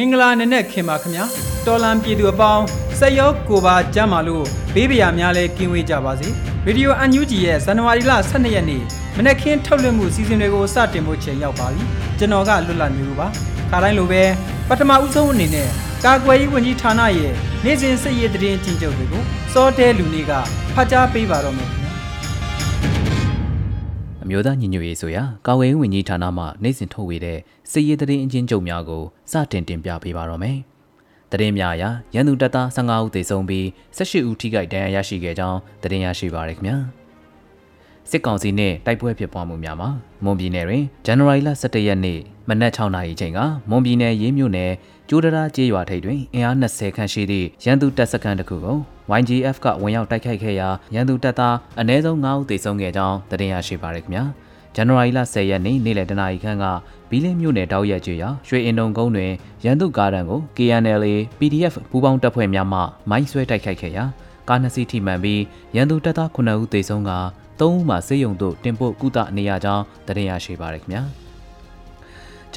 မင်္ဂလာနံနက်ခင်ပါခင်ဗျာတော်လံပြည်သူအပေါင်းစက်ရောကိုပါကြမ်းပါလို့ဘေးပရာများလဲကင်းဝေးကြပါစေရေဒီယိုအန်ယူဂျီရဲ့ဇန်နဝါရီလ12ရက်နေ့မနက်ခင်းထုတ်လွှင့်မှုစီစဉ်တွေကိုစတင်ဖို့ချိန်ရောက်ပါပြီကျွန်တော်ကလွတ်လပ်နေလို့ပါခါတိုင်းလိုပဲပထမဦးဆုံးအနေနဲ့ကာကွယ်ရေးဝန်ကြီးဌာနရဲ့နေ့စဉ်စစ်ရေးတရင်ကြီးချုပ်တွေကိုစောတဲလူနေကဖတ်ကြားပေးပါတော့မယ် မျိုးသားညီညွတ်ရေးဆိုရာကာဝေးဝင်ကြီးဌာနမှနိုင်စဉ်ထုတ်ဝေတဲ့စစ်ရေးသတင်းအချင်းချုပ်များကိုစတင်တင်ပြပေးပါတော့မယ်။သတင်းများအရရန်သူတပ်သား15ဦးသေဆုံးပြီး18ဦးထိခိုက်ဒဏ်ရာရရှိခဲ့ကြောင်းသတင်းရရှိပါရခင်ဗျာ။စစ်ကောင်စီနဲ့တိုက်ပွဲဖြစ်ပွားမှုများမှာမွန်ပြည်နယ်တွင်ဇန်နဝါရီလ17ရက်နေ့မနက်6နာရီချိန်ကမွန်ပြည်နယ်ရေးမြို့နယ် ကျိုးတရာကျေးရွာထိပ်တွင်အင်အား20ခန့်ရှိသည့်ရန်သူတပ်စခန်းတစ်ခုကို YGF ကဝင်ရောက်တိုက်ခိုက်ခဲ့ရာရန်သူတပ်သားအနည်းဆုံး9ဦးသေဆုံးခဲ့ကြောင်းသတင်းရရှိပါရခင်ဗျာ။ဇန်နဝါရီလ10ရက်နေ့နေ့လယ်တနာရီခန့်ကဘီလင်းမြို့နယ်တောက်ရက်ကျွော်ရွှေအင်တုံကုန်းတွင်ရန်သူကားတံကို KNLA PDF ပူးပေါင်းတပ်ဖွဲ့များမှမိုင်းဆွဲတိုက်ခိုက်ခဲ့ရာကားနှစ်စီးထိမှန်ပြီးရန်သူတပ်သား9ဦးသေဆုံးက3ဦးမှစေယုံတို့တင်ပို့ကုသနေရကြောင်းသတင်းရရှိပါရခင်ဗျာ။ဇ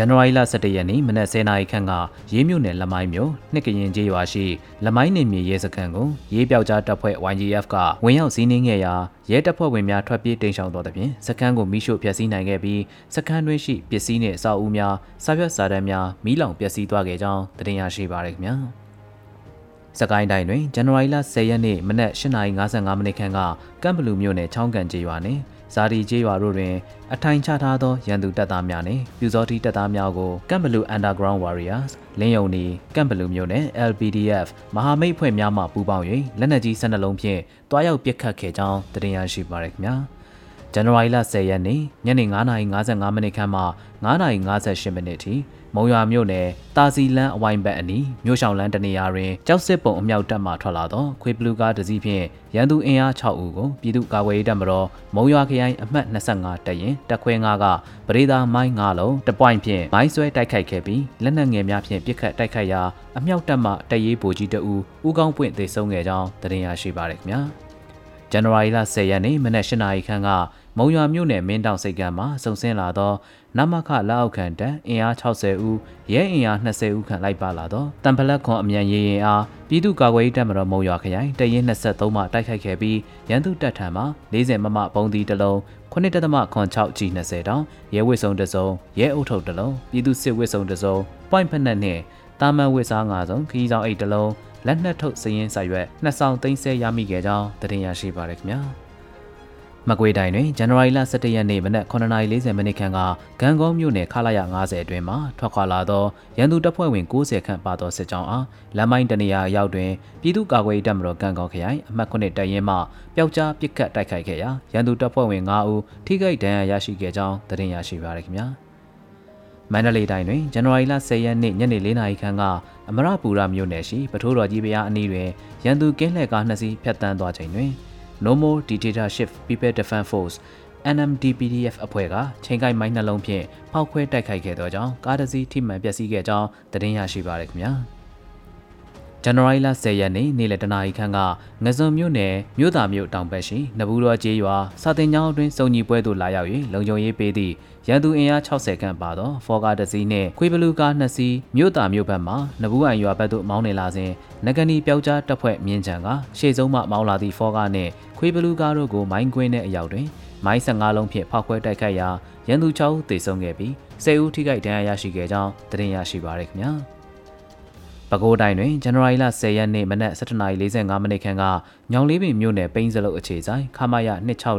န်နဝါရီလ17ရက်နေ့မနက်10:00နာရီခန့်ကရေးမြို့နယ်လမိုင်းမြို့နှစ်ကရင်ကျေးရွာရှိလမိုင်းနေမြေရဲစခန်းကိုရေးပြောက်ကြားတပ်ဖွဲ့ YGF ကဝင်ရောက်စီးနင်းခဲ့ရာရဲတပ်ဖွဲ့ဝင်များထွက်ပြေးတိမ်းရှောင်တော်တဲ့ပြင်စခန်းကိုမိရှို့ဖျက်ဆီးနိုင်ခဲ့ပြီးစခန်းတွင်းရှိပစ္စည်းနှင့်အဆောက်အဦများစာရွက်စာတမ်းများမိလောင်ပျက်စီးသွားခဲ့ကြောင်းသတင်းရရှိပါရခင်ဗျာစကိုင်းတိုင်းတွင်ဇန်နဝါရီလ10ရက်နေ့မနက်8:55မိနစ်ခန့်ကကမ်ဘလူမြို့နယ်ချောင်းကန်ကျေးရွာနှင့် ဇာဒီကျေးရွာတို့တွင် အထိုင်ချထားသောရန်သူတပ်သားများနှင့်ပြူစောတိတပ်သားများကိုကမ်ဘလူ Underground Warriors လင်းယုံနီကမ်ဘလူမျိုးနှင့် LPDF မဟာမိတ်ဖွဲ့များမှပူးပေါင်း၍လက်နက်ကြီး12လုံးဖြင့်တွားရောက်ပစ်ခတ်ခဲ့ကြောင်းတင်ရရှိပါရခင်ဗျာဇန်နဝါရီလ10ရက်နေ့ညနေ9:55မိနစ်ခန့်မှ9:58မိနစ်ထိ မုံရွာမြို့နယ်တာစီလန်းအဝိုင်းဘက်အနီးမြို့ဆောင်လန်းတနေရာတွင်ကြောက်စစ်ပုံအမြောက်တပ်မှထွက်လာသောခွေဘလူးကားတစ်စီးဖြင့်ရန်သူအင်အား6ဦးကိုပြည်သူ့ကာကွယ်ရေးတပ်မတော်မုံရွာခရိုင်အမှတ်25တပ်ရင်တပ်ခွဲ9ကပရိသာမိုင်း9လုံးတပွိုင်ဖြင့်မိုင်းဆွဲတိုက်ခိုက်ခဲ့ပြီးလက်နက်ငယ်များဖြင့်ပစ်ခတ်တိုက်ခိုက်ရာအမြောက်တပ်မှတရေးဗိုလ်ကြီးတအူဦးကောင်းပွင့်သေဆုံးခဲ့ကြောင်းသတင်းရရှိပါရခင်ဗျာဇန်နဝါရီလ10ရက်နေ့မနက်၈နာရီခန့်ကမုံရွာမြို့နယ်မင်းတောင်စိတ်ကမ်းမှာစုံစင်းလာသော နမခလက်အောက်ခံတန်းအင်အား60ဦးရဲအင်အား20ဦးခန့်လိုက်ပါလာသောတံဖလက်ခွန်အမြန်ရေးရင်အားပြည်သူ့ကာကွယ်ရေးတပ်မတော်မုံရွာခရိုင်တရင်23မှတိုက်ခိုက်ခဲ့ပြီးရန်သူတပ်ထံမှ40မမပုံသီးတစ်လုံး9.6 G 20 တောင်ရဲဝစ်စုံတစ်စုံရဲအုပ်ထုပ်တစ်လုံးပြည်သူစစ်ဝစ်စုံတစ်စုံ point ဖက်နှက်နှင့်တာမန်ဝစ်စား၅စုံခီးဆောင်အိတ်တစ်လုံးလက်နက်ထုတ်စရင်စာရွက်နှစ်ဆောင်သိမ်းဆဲရမိခဲ့ကြောင်းသတင်းရရှိပါရခင်ဗျာ။ မကွေတိုင်းတွင်ဇန်နဝါရီလ17ရက်နေ့မနက်9:40မိနစ်ခန့်ကဂန်ကုန်းမြို့နယ်ခလာရ90အတွင်းမှထွက်ခွာလာသောရန်သူတပ်ဖွဲ့ဝင်90ခန့်ပါသောစစ်ကြောင်းအားလမ်းမိုင်းတနေရာရောက်တွင်ပြည်သူ့ကာကွယ်ရေးတပ်မတော်ကံကောက်ခရိုင်အမှတ်9တပ်ရင်းမှပျောက်ကြားပစ်ခတ်တိုက်ခိုက်ခဲ့ရာရန်သူတပ်ဖွဲ့ဝင်9ဦးထိခိုက်ဒဏ်ရာရရှိခဲ့ကြောင်းသတင်းရရှိပါရခင်ဗျာမန္တလေးတိုင်းတွင်ဇန်နဝါရီလ10ရက်နေ့ညနေ4:00နာရီခန့်ကအမရပူရမြို့နယ်ရှိပထိုးတော်ကြီးဘုရားအနီးတွင်ရန်သူကင်းလှည့်ကားနှစ်စီးဖြတ်တန်းသွားချိန်တွင် No More Dictatorship People Defense Force NMDPDF အဖွဲ့ကချိန်ကိုက်မိုင်းနှလုံးဖြင့်ဖောက်ခွဲတိုက်ခိုက်ခဲ့သောကြောင့်ကားတစ်စီးထိမှန်ပျက်စီးခဲ့ကြောင်းသတင်းရရှိပါရခင်ဗျာ ဇန်နဝါရီလ10ရက်နေ့နေ့လယ်တနာရီခန့်ကငဇုံမြို့နယ်မြို့သားမြို့တောင်ဘက်ရှိနဘူးတော်ကျေးရွာစာတင်ကျောင်းအတွင်းစုံညီပွဲသို့လာရောက်၍လုံခြုံရေးပေးသည့်ရန်သူအင်အား60ခန့်ပါသောဖော်ကားတစ်စီးနှင့်ခွေးဘလူးကားနှစ်စီးမြို့သားမြို့ဘက်မှနဘူးအိုင်ရွာဘက်သို့မောင်းနေလာစဉ်နဂနီပျောက်ကြားတပ်ဖွဲ့မြင်းချံကရှေ့ဆုံးမှမောင်းလာသည့်ဖော်ကားနှင့်ခွေးဘလူးကားတို့ကိုမိုင်းကွင်းနှင့်အရောက်တွင်မိုင်း15လုံးဖြင့်ဖောက်ခွဲတိုက်ခိုက်ရာရရန်သူ6ဦးသေဆုံးခဲ့ပြီး10ဦးထိခိုက်ဒဏ်ရာရရှိခဲ့ကြောင်းသတင်းရရှိပါရခင်ဗျာ။ ပဲခူးတိုင်းတွင်ဇန်နဝါရီလ10ရက်နေ့မနက်7:45မိနစ်ခန့်ကညောင်လေးပင်မြို့နယ်ပိန်းစလုတ်အခြေဆိုင်ခမာယ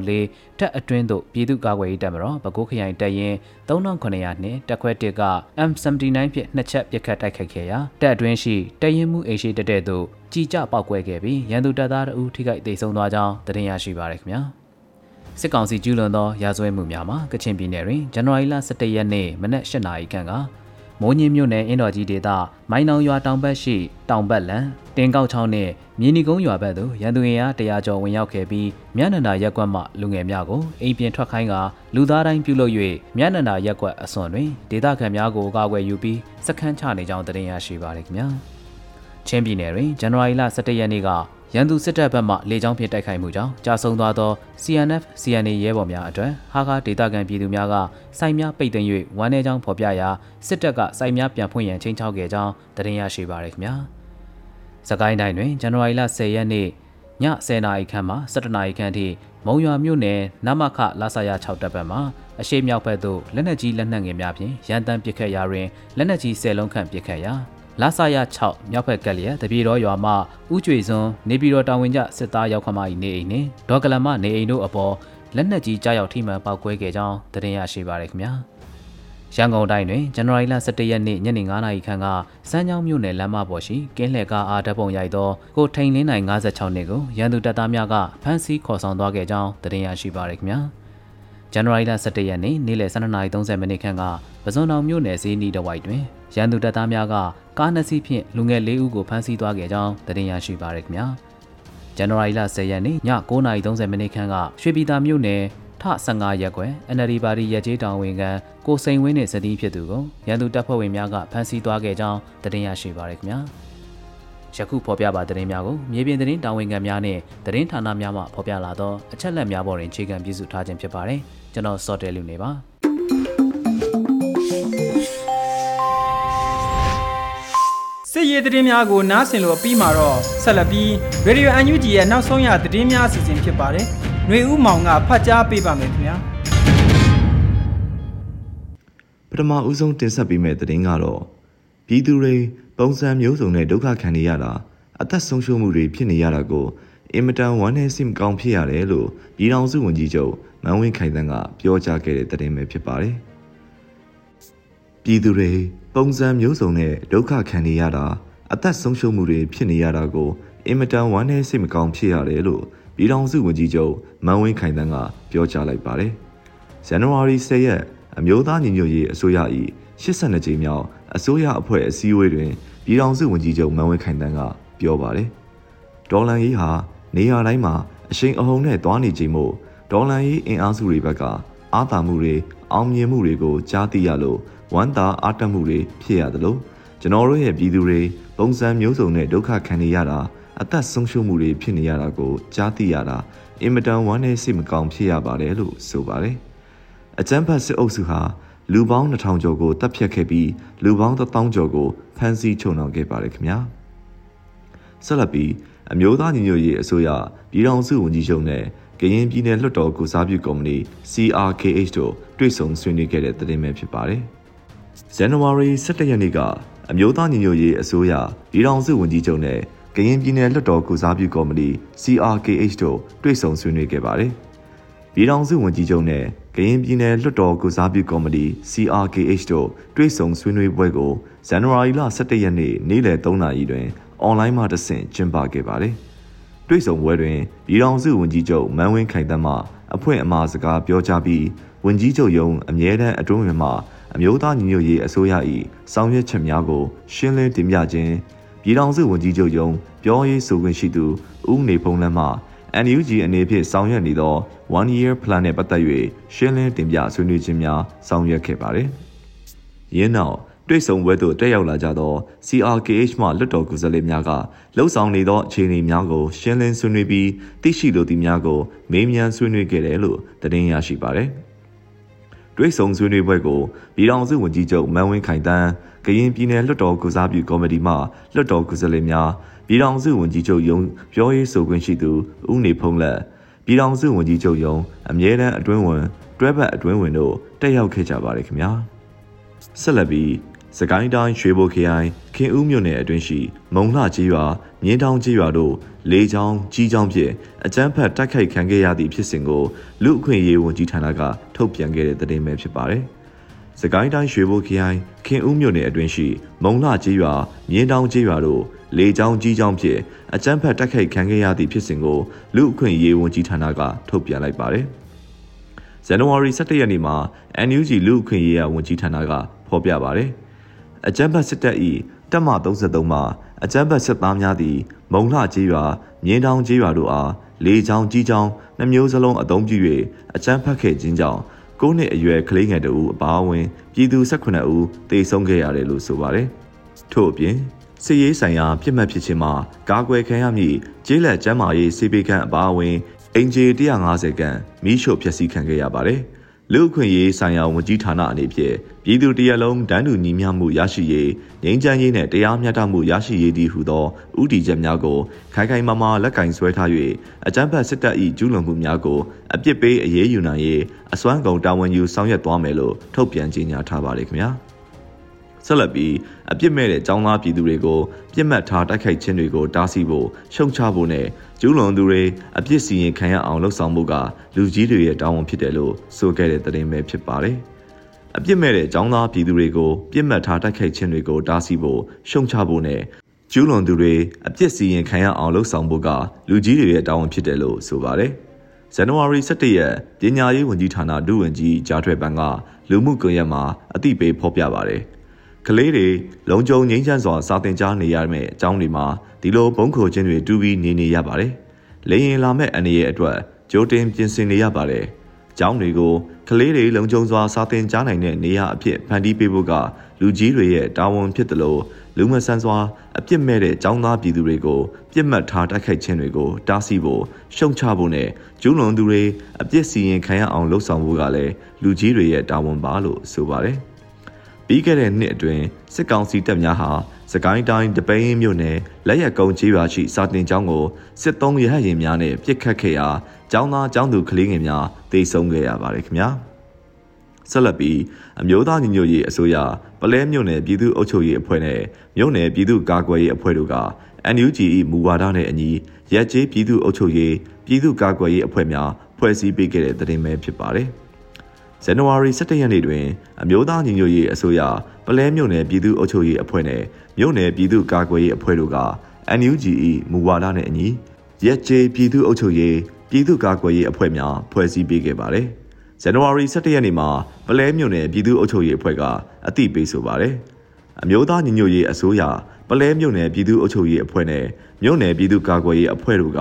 264တက်အတွင်းသို့ပြည်သူ့ကာကွယ်ရေးတပ်မတော်ပဲခူးခရိုင်တပ်ရင်း3900နှင့်တက်ခွဲ1က M79 ဖြင့်နှစ်ချက်ပစ်ခတ်တိုက်ခိုက်ခဲ့ရာတပ်အတွင်းရှိတပ်ရင်းမှုအိမ်ရှိတက်တဲ့သို့ကြီးကြပောက်ကွဲခဲ့ပြီးရန်သူတပ်သားတို့ထိခိုက်ဒေဆုံးသွားကြောင်းသတင်းရရှိပါရခင်ဗျာစစ်ကောင်စီကျူးလွန်သောရာဇဝဲမှုများမှာကချင်ပြည်နယ်တွင်ဇန်နဝါရီလ17ရက်နေ့မနက်8:00နာရီခန့်က မိုးညင်းမြို့နယ်အင်းတော်ကြီးဒေသမိုင်းနောင်ရွာတောင်ဘက်ရှိတောင်ဘက်လန်တင်ကောက်ချောင်းနဲ့မြေနီကုန်းရွာဘက်သို့ရန်သူရင်အားတရားကျော်ဝင်ရောက်ခဲ့ပြီးမြနန္ဒာရက်ကွက်မှလူငယ်များကိုအိမ်ပြင်ထွက်ခိုင်းကလူသားတိုင်းပြုလုပ်၍မြနန္ဒာရက်ကွက်အစွန်တွင်ဒေသခံများကိုကာကွယ်ယူပြီးစခန်းချနေကြောင်းတင်ရရှိပါရခင်ဗျာချင်းပြည်နယ်တွင်ဇန်နဝါရီလ17ရက်နေ့က ရန်သူစစ်တပ်ဘက်မှလေကြောင်းဖြင့်တိုက်ခိုက်မှုကြောင့်ကြာဆုံးသွားသော CNF CNA ရဲဘော်များအတွက်ဟာကာဒေတာကန်ပြည်သူများကစိုက်များပိတ်သိမ်း၍ဝမ်းနည်းကြောင်းဖော်ပြရာစစ်တပ်ကစိုက်များပြန်ဖွင့်ရန်ချိန်ချောက်ခဲ့ကြောင်းသတင်းရရှိပါရခင်ဗျာ။စကိုင်းတိုင်းတွင်ဇန်နဝါရီလ10ရက်နေ့ည10:00နာရီခန့်မှ17:00နာရီခန့်ထိမုံရွာမြို့နယ်နမခလာဆာယာ6တပ်ဘက်မှအရှိမြောက်ဘက်သို့လက်နက်ကြီးလက်နက်ငယ်များဖြင့်ရန်တမ်းပစ်ခတ်ရာတွင်လက်နက်ကြီး10လုံးခန့်ပစ်ခတ်ရာ လာဆာရ6မြောက်ဘက်ကလျက်တပြေတော်ရွာမှဥကျွေစွန်းနေပြည်တော်တာဝန်ကျစစ်သားရောက်ခမ၏နေအိမ်နှင့်ဒေါကလမနေအိမ်တို့အပေါ်လက်နက်ကြီးကြားရောက်ထိမှန်ပောက်ကွဲခဲ့ကြောင်းသတင်းရရှိပါရခင်ဗျာရန်ကုန်တိုင်းတွင်ဇန်နဝါရီလ17ရက်နေ့ညနေ9:00နာရီခန့်ကစမ်းချောင်းမြို့နယ်လမ်းမပေါ်ရှိကင်းလှည့်ကားအားဓာတ်ပုံရိုက်သောကိုထိန်လင်းနိုင်56နှစ်ကိုရန်သူတပ်သားများကဖမ်းဆီးခေါ်ဆောင်သွားခဲ့ကြောင်းသတင်းရရှိပါရခင်ဗျာ ဇန်နဝါရီလ17ရက်နေ့နေ့လယ်12:30မိနစ်ခန့်ကပဇွန်တောင်မြို့နယ်ဈေးနီးတဝိုက်တွင်ရန်သူတပ်သားများကကားနှစ်စီးဖြင့်လူငယ်၄ဦးကိုဖမ်းဆီးသွားခဲ့ကြောင်းသတင်းရရှိပါရခင်ဗျာဇန်နဝါရီလ10ရက်နေ့ည9:30မိနစ်ခန့်ကရွှေပြည်သာမြို့နယ်ထ15ရက်ကွယ် NLD ပါတီရက်ကျေးတောင်ဝင်ကကိုစိန်ဝင်းနဲ့စတီးဖြစ်သူကိုရန်သူတပ်ဖွဲ့ဝင်များကဖမ်းဆီးသွားခဲ့ကြောင်းသတင်းရရှိပါရခင်ဗျာယခုဖော်ပြပါသတင်းများကိုမြေပြင်သတင်းတာဝန်ခံများနဲ့သတင်းဌာနများမှဖော်ပြလာသောအချက်အလက်များပေါ်တွင်အခြေခံပြည့်စုံထားခြင်းဖြစ်ပါတယ် ကျွန်တော်စောတဲလူနေပါစစ်ရေးသတင်းများကိုနားဆင်လို့ပြီးမှာတော့ဆက်လက်ပြီး Radio UNG ရဲ့နောက်ဆုံးရသတင်းများအစီအစဉ်ဖြစ်ပါတယ်။ຫນွေဦးမောင်ကဖတ်ကြားပေးပါမယ်ခင်ဗျာ။ပထမဦးဆုံးတင်ဆက်ပေးမယ့်သတင်းကတော့ပြည်သူတွေပုံစံမျိုးစုံနဲ့ဒုက္ခခံနေရတာအသက်ဆုံးရှုံးမှုတွေဖြစ်နေရတာကို အင်မတန်ဝမ်းနည်းစိတ်ကောင်းဖြစ်ရတယ်လို့ပြည်ထောင်စုဝန်ကြီးချုပ်မန်ဝင်းခိုင်တန်းကပြောကြားခဲ့တဲ့သတင်းပဲဖြစ်ပါတယ်။ပြည်သူတွေပုံစံမျိုးစုံနဲ့ဒုက္ခခံနေရတာအသက်ဆုံးရှုံးမှုတွေဖြစ်နေရတာကိုအင်မတန်ဝမ်းနည်းစိတ်မကောင်းဖြစ်ရတယ်လို့ပြည်ထောင်စုဝန်ကြီးချုပ်မန်ဝင်းခိုင်တန်းကပြောကြားလိုက်ပါတယ်။ဇန်နဝါရီ10ရက်အမျိုးသားညီညွတ်ရေးအစိုးရ၏82ကြိမ်မြောက်အစိုးရအဖွဲ့အစည်းအဝေးတွင်ပြည်ထောင်စုဝန်ကြီးချုပ်မန်ဝင်းခိုင်တန်းကပြောပါတယ်။ဒေါ်လန်ရေးဟာ နေရာတိုင်းမှာအရှိန်အဟုန်နဲ့တွားနေချိန်မို့ဒေါ်လန်ရေးအင်အားစုတွေဘက်ကအာသာမှုတွေအောင်မြင်မှုတွေကိုကြားသိရလို့ဝမ်းသာအားတက်မှုတွေဖြစ်ရသလိုကျွန်တော်တို့ရဲ့ပြည်သူတွေပုံစံမျိုးစုံနဲ့ဒုက္ခခံနေရတာအသက်ဆုံးရှုံးမှုတွေဖြစ်နေရတာကိုကြားသိရတာအင်မတန်ဝမ်းနည်းစိတ်မကောင်းဖြစ်ရပါတယ်လို့ဆိုပါတယ်။အကြမ်းဖက်စစ်အုပ်စုဟာလူပေါင်း2000ကျော်ကိုတပ်ဖြတ်ခဲ့ပြီးလူပေါင်း1000ကျော်ကိုဖမ်းဆီးချုပ်နှောင်ခဲ့ပါတယ်ခင်ဗျာ။ဆက်လက်ပြီး အမျိုးသားညီညွတ်ရေးအစိုးရပြည်ထောင်စုဝန်ကြီးချုပ်နဲ့ကရင်ပြည်နယ်လွှတ်တော်ကုစားပြုကော်မတီ CRKH တို့တွေ့ဆုံဆွေးနွေးခဲ့တဲ့သတင်းပဲဖြစ်ပါတယ်။ဇန်နဝါရီ17ရက်နေ့ကအမျိုးသားညီညွတ်ရေးအစိုးရပြည်ထောင်စုဝန်ကြီးချုပ်နဲ့ကရင်ပြည်နယ်လွှတ်တော်ကုစားပြုကော်မတီ CRKH တို့တွေ့ဆုံဆွေးနွေးခဲ့ပါတယ်။ပြည်ထောင်စုဝန်ကြီးချုပ်နဲ့ကရင်ပြည်နယ်လွှတ်တော်ကုစားပြုကော်မတီ CRKH တို့တွေ့ဆုံဆွေးနွေးပွဲကိုဇန်နဝါရီလ17ရက်နေ့နေ့လယ်3နာရီတွင် အွန်လိုင်းမှတဆင့်ကျင်းပခဲ့ပါတယ်။တွေ့ဆုံပွဲတွင်ပြည်ထောင်စုဝန်ကြီးချုပ်မန်းဝင်းခိုင်တမ်းမှအဖွင့်အမှာစကားပြောကြားပြီးဝန်ကြီးချုပ်ရုံးအမြဲတမ်းအတွင်းဝင်မှအမျိုးသားညီညွတ်ရေးအစိုးရ၏ဆောင်ရွက်ချက်များကိုရှင်းလင်းတင်ပြခြင်းပြည်ထောင်စုဝန်ကြီးချုပ်ယုံပြောရေးဆိုခွင့်ရှိသူဦးနေဖုံးလန်းမှ NUG အနေဖြင့်ဆောင်ရွက်နေသော one year plan နဲ့ပတ်သက်၍ရှင်းလင်းတင်ပြဆွေးနွေးခြင်းများဆောင်ရွက်ခဲ့ပါတယ်။ယင်းနောက် တွေ့ဆုံပွဲသို့တက်ရောက်လာကြသော CRKH မှလွတ်တော်ကိုယ်စားလှယ်များကလှုပ်ဆောင်နေသောအခြေအနေများကိုရှင်းလင်းဆွေးနွေးပြီးသိရှိလိုသည့်များကိုမေးမြန်းဆွေးနွေးခဲ့တယ်လို့သတင်းရရှိပါရသည်။တွဲဆုံဆွေးနွေးပွဲကိုပြည်ထောင်စုဝန်ကြီးချုပ်မန်ဝင်းခိုင်တန်းကရင်ပြည်နယ်လွှတ်တော်ကုစားပြုကော်မတီမှလွှတ်တော်ကိုယ်စားလှယ်များပြည်ထောင်စုဝန်ကြီးချုပ်ယုံပြောရေးဆိုခွင့်ရှိသူဦးနေဖုံးလက်ပြည်ထောင်စုဝန်ကြီးချုပ်ယုံအမြဲတမ်းအတွင်းဝင်တွဲဘက်အတွင်းဝင်တို့တက်ရောက်ခဲ့ကြပါတယ်ခင်ဗျာဆက်လက်ပြီး စကိုင်းတိုင်းရွှေဘိုခရိုင်ခင်ဦးမြို့နယ်အတွင်းရှိ မုံလှကြီးရွာမြင်းတောင်ကြီးရွာတို့လေချောင်းကြီးချောင်းဖြင့်အကြမ်းဖက်တိုက်ခိုက်ခံခဲ့ရသည့်ဖြစ်စဉ်ကိုလူအခွင့်အရေးဝန်ကြီးဌာနကထုတ်ပြန်ခဲ့တဲ့သတင်းပဲဖြစ်ပါတယ်။စကိုင်းတိုင်းရွှေဘိုခရိုင်ခင်ဦးမြို့နယ်အတွင်းရှိမုံလှကြီးရွာမြင်းတောင်ကြီးရွာတို့လေချောင်းကြီးချောင်းဖြင့်အကြမ်းဖက်တိုက်ခိုက်ခံခဲ့ရသည့်ဖြစ်စဉ်ကိုလူအခွင့်အရေးဝန်ကြီးဌာနကထုတ်ပြန်လိုက်ပါတယ်။ဇန်နဝါရီ17ရက်နေ့မှာ NUG လူအခွင့်အရေးဝန်ကြီးဌာနကဖော်ပြပါတယ်။ အကြမ်းဖက်စစ်တပ်၏တပ်မ33မှအကြမ်းဖက်စစ်သားများသည်မုံလှကြီးရွာမြင်းတောင်ကြီးရွာတို့အားလေချောင်းကြီးချောင်းနှမျိုးစလုံးအုံပြု၍အကြမ်းဖက်ခဲ့ခြင်းကြောင့်၉နှစ်အရွယ်ကလေးငယ်တို့အပါအဝင်ပြည်သူ18ဦးသေဆုံးခဲ့ရတယ်လို့ဆိုပါတယ်။ထို့အပြင်စစ်ရေးဆိုင်ရာပြစ်မှတ်ဖြစ်ခြင်းမှာကာကွယ်ခံရမည့်ကျေးလက်ကျမ်းမာရေးစေပေခန့်အပါအဝင်အင်ဂျီ150ခန့်မိရှို့ဖျက်ဆီးခံခဲ့ရပါတယ်။ လူ့အခွင့်အရေးဆိုင်ရာဝန်ကြီးဌာနအနေဖြင့်ပြည်သူတရက်လုံးဒန်းတူညီမျှမှုရရှိရေးငြိမ်းချမ်းရေးနဲ့တရားမျှတမှုရရှိရေးတည်ဟူသောဥတီချက်များကိုခိုင်ခိုင်မာမာလက်ကင်ဆွဲထား၍အကြမ်းဖက်စစ်တပ်၏ကျူးလွန်မှုများကိုအပြစ်ပေးအရေးယူနိုင်ရေးအစွမ်းကုန်တာဝန်ယူဆောင်ရွက်သွားမယ်လို့ထုတ်ပြန်ကြေညာထားပါတယ်ခင်ဗျာ။ ဆက်လက်ပြီးအပြစ်မဲ့တဲ့ចောင်းသားပြည်သူတွေကိုပြစ်မှတ်ထားတိုက်ခိုက်ခြင်းတွေကိုတားဆီးဖို့ရှုံချဖို့နဲ့ကျူးလွန်သူတွေအပြစ်စီရင်ခံရအောင်လှုံ့ဆော်မှုကလူကြီးတွေရဲ့တာဝန်ဖြစ်တယ်လို့ဆိုခဲ့တဲ့သတင်းပဲဖြစ်ပါတယ်။အပြစ်မဲ့တဲ့ចောင်းသားပြည်သူတွေကိုပြစ်မှတ်ထားတိုက်ခိုက်ခြင်းတွေကိုတားဆီးဖို့ရှုံချဖို့နဲ့ကျူးလွန်သူတွေအပြစ်စီရင်ခံရအောင်လှုံ့ဆော်ဖို့ကလူကြီးတွေရဲ့တာဝန်ဖြစ်တယ်လို့ဆိုပါတယ်။ဇန်နဝါရီ17ရက်ပညာရေးဝန်ကြီးဌာနဒုဝန်ကြီးကြားထွေပန်ကလူမှုကွန်ရက်မှာအသိပေးဖော်ပြပါတယ်။ ကလေးတွေလုံခြုံငြိမ်းချမ်းစွာစာသင်ကြားနေရမယ့်အကြောင်းတွေမှာဒီလိုဘုံခိုခြင်းတွေတူပြီးနေနေရပါတယ်။လေရင်လာမဲ့အနေရဲ့အတွက်ကြိုတင်ပြင်ဆင်နေရပါတယ်။ကျောင်းတွေကိုကလေးတွေလုံခြုံစွာစာသင်ကြားနိုင်တဲ့နေရာအဖြစ်ဖန်တီးပေးဖို့ကလူကြီးတွေရဲ့တာဝန်ဖြစ်တယ်လို့လူမဆန်စွာအပြစ်မဲ့တဲ့ကျောင်းသားပြည်သူတွေကိုပြစ်မှတ်ထားတိုက်ခိုက်ခြင်းတွေကိုတားဆီးဖို့ရှုံချဖို့နဲ့ကျူးလွန်သူတွေအပြစ်စီရင်ခံရအောင်လှုံ့ဆော်ဖို့ကလည်းလူကြီးတွေရဲ့တာဝန်ပါလို့ဆိုပါတယ်။ ပြီးခဲ့တဲ့နှစ်အတွင်းစစ်ကောင်စီတပ်များဟာစကိုင်းတိုင်းတပိန်းမြို့နယ်လက်ရက်ကုန်းကြီးရွာရှိစာတင်ကျောင်းကိုစစ်သုံးရဟတ်ရင်များနဲ့ပစ်ခတ်ခဲ့ရာကျောင်းသားကျောင်းသူကလေးငယ်များတေဆုံးခဲ့ရပါတယ်ခင်ဗျာဆက်လက်ပြီးအမျိုးသားညီညွတ်ရေးအစိုးရပလဲမြို့နယ်ပြည်သူ့အုပ်ချုပ်ရေးအဖွဲ့နဲ့မြို့နယ်ပြည်သူ့ကာကွယ်ရေးအဖွဲ့တို့က NUG ၏မူဝါဒနဲ့အညီရက်ကျေးပြည်သူ့အုပ်ချုပ်ရေးပြည်သူ့ကာကွယ်ရေးအဖွဲ့များဖွဲ့စည်းပေးခဲ့တဲ့သတင်းပဲဖြစ်ပါတယ်။ ဇန်နဝါရီ17ရက်နေ့တွင်အမျိုးသားညီညွတ်ရေးအစိုးရပလဲမြို့နယ်ပြည်သူ့အုပ်ချုပ်ရေးအဖွဲ့နဲ့မြို့နယ်ပြည်သူ့ကာကွယ်ရေးအဖွဲ့တို့က NUG ၏မူဝါဒနဲ့အညီရက်ကျေပြည်သူ့အုပ်ချုပ်ရေးပြည်သူ့ကာကွယ်ရေးအဖွဲ့များဖွဲ့စည်းပေးခဲ့ပါတယ်။ဇန်နဝါရီ17ရက်နေ့မှာပလဲမြို့နယ်ပြည်သူ့အုပ်ချုပ်ရေးအဖွဲ့ကအသိပေးဆိုပါတယ်။အမျိုးသားညီညွတ်ရေးအစိုးရပလဲမြို့နယ်ပြည်သူ့အုပ်ချုပ်ရေးအဖွဲ့နဲ့မြို့နယ်ပြည်သူ့ကာကွယ်ရေးအဖွဲ့တို့က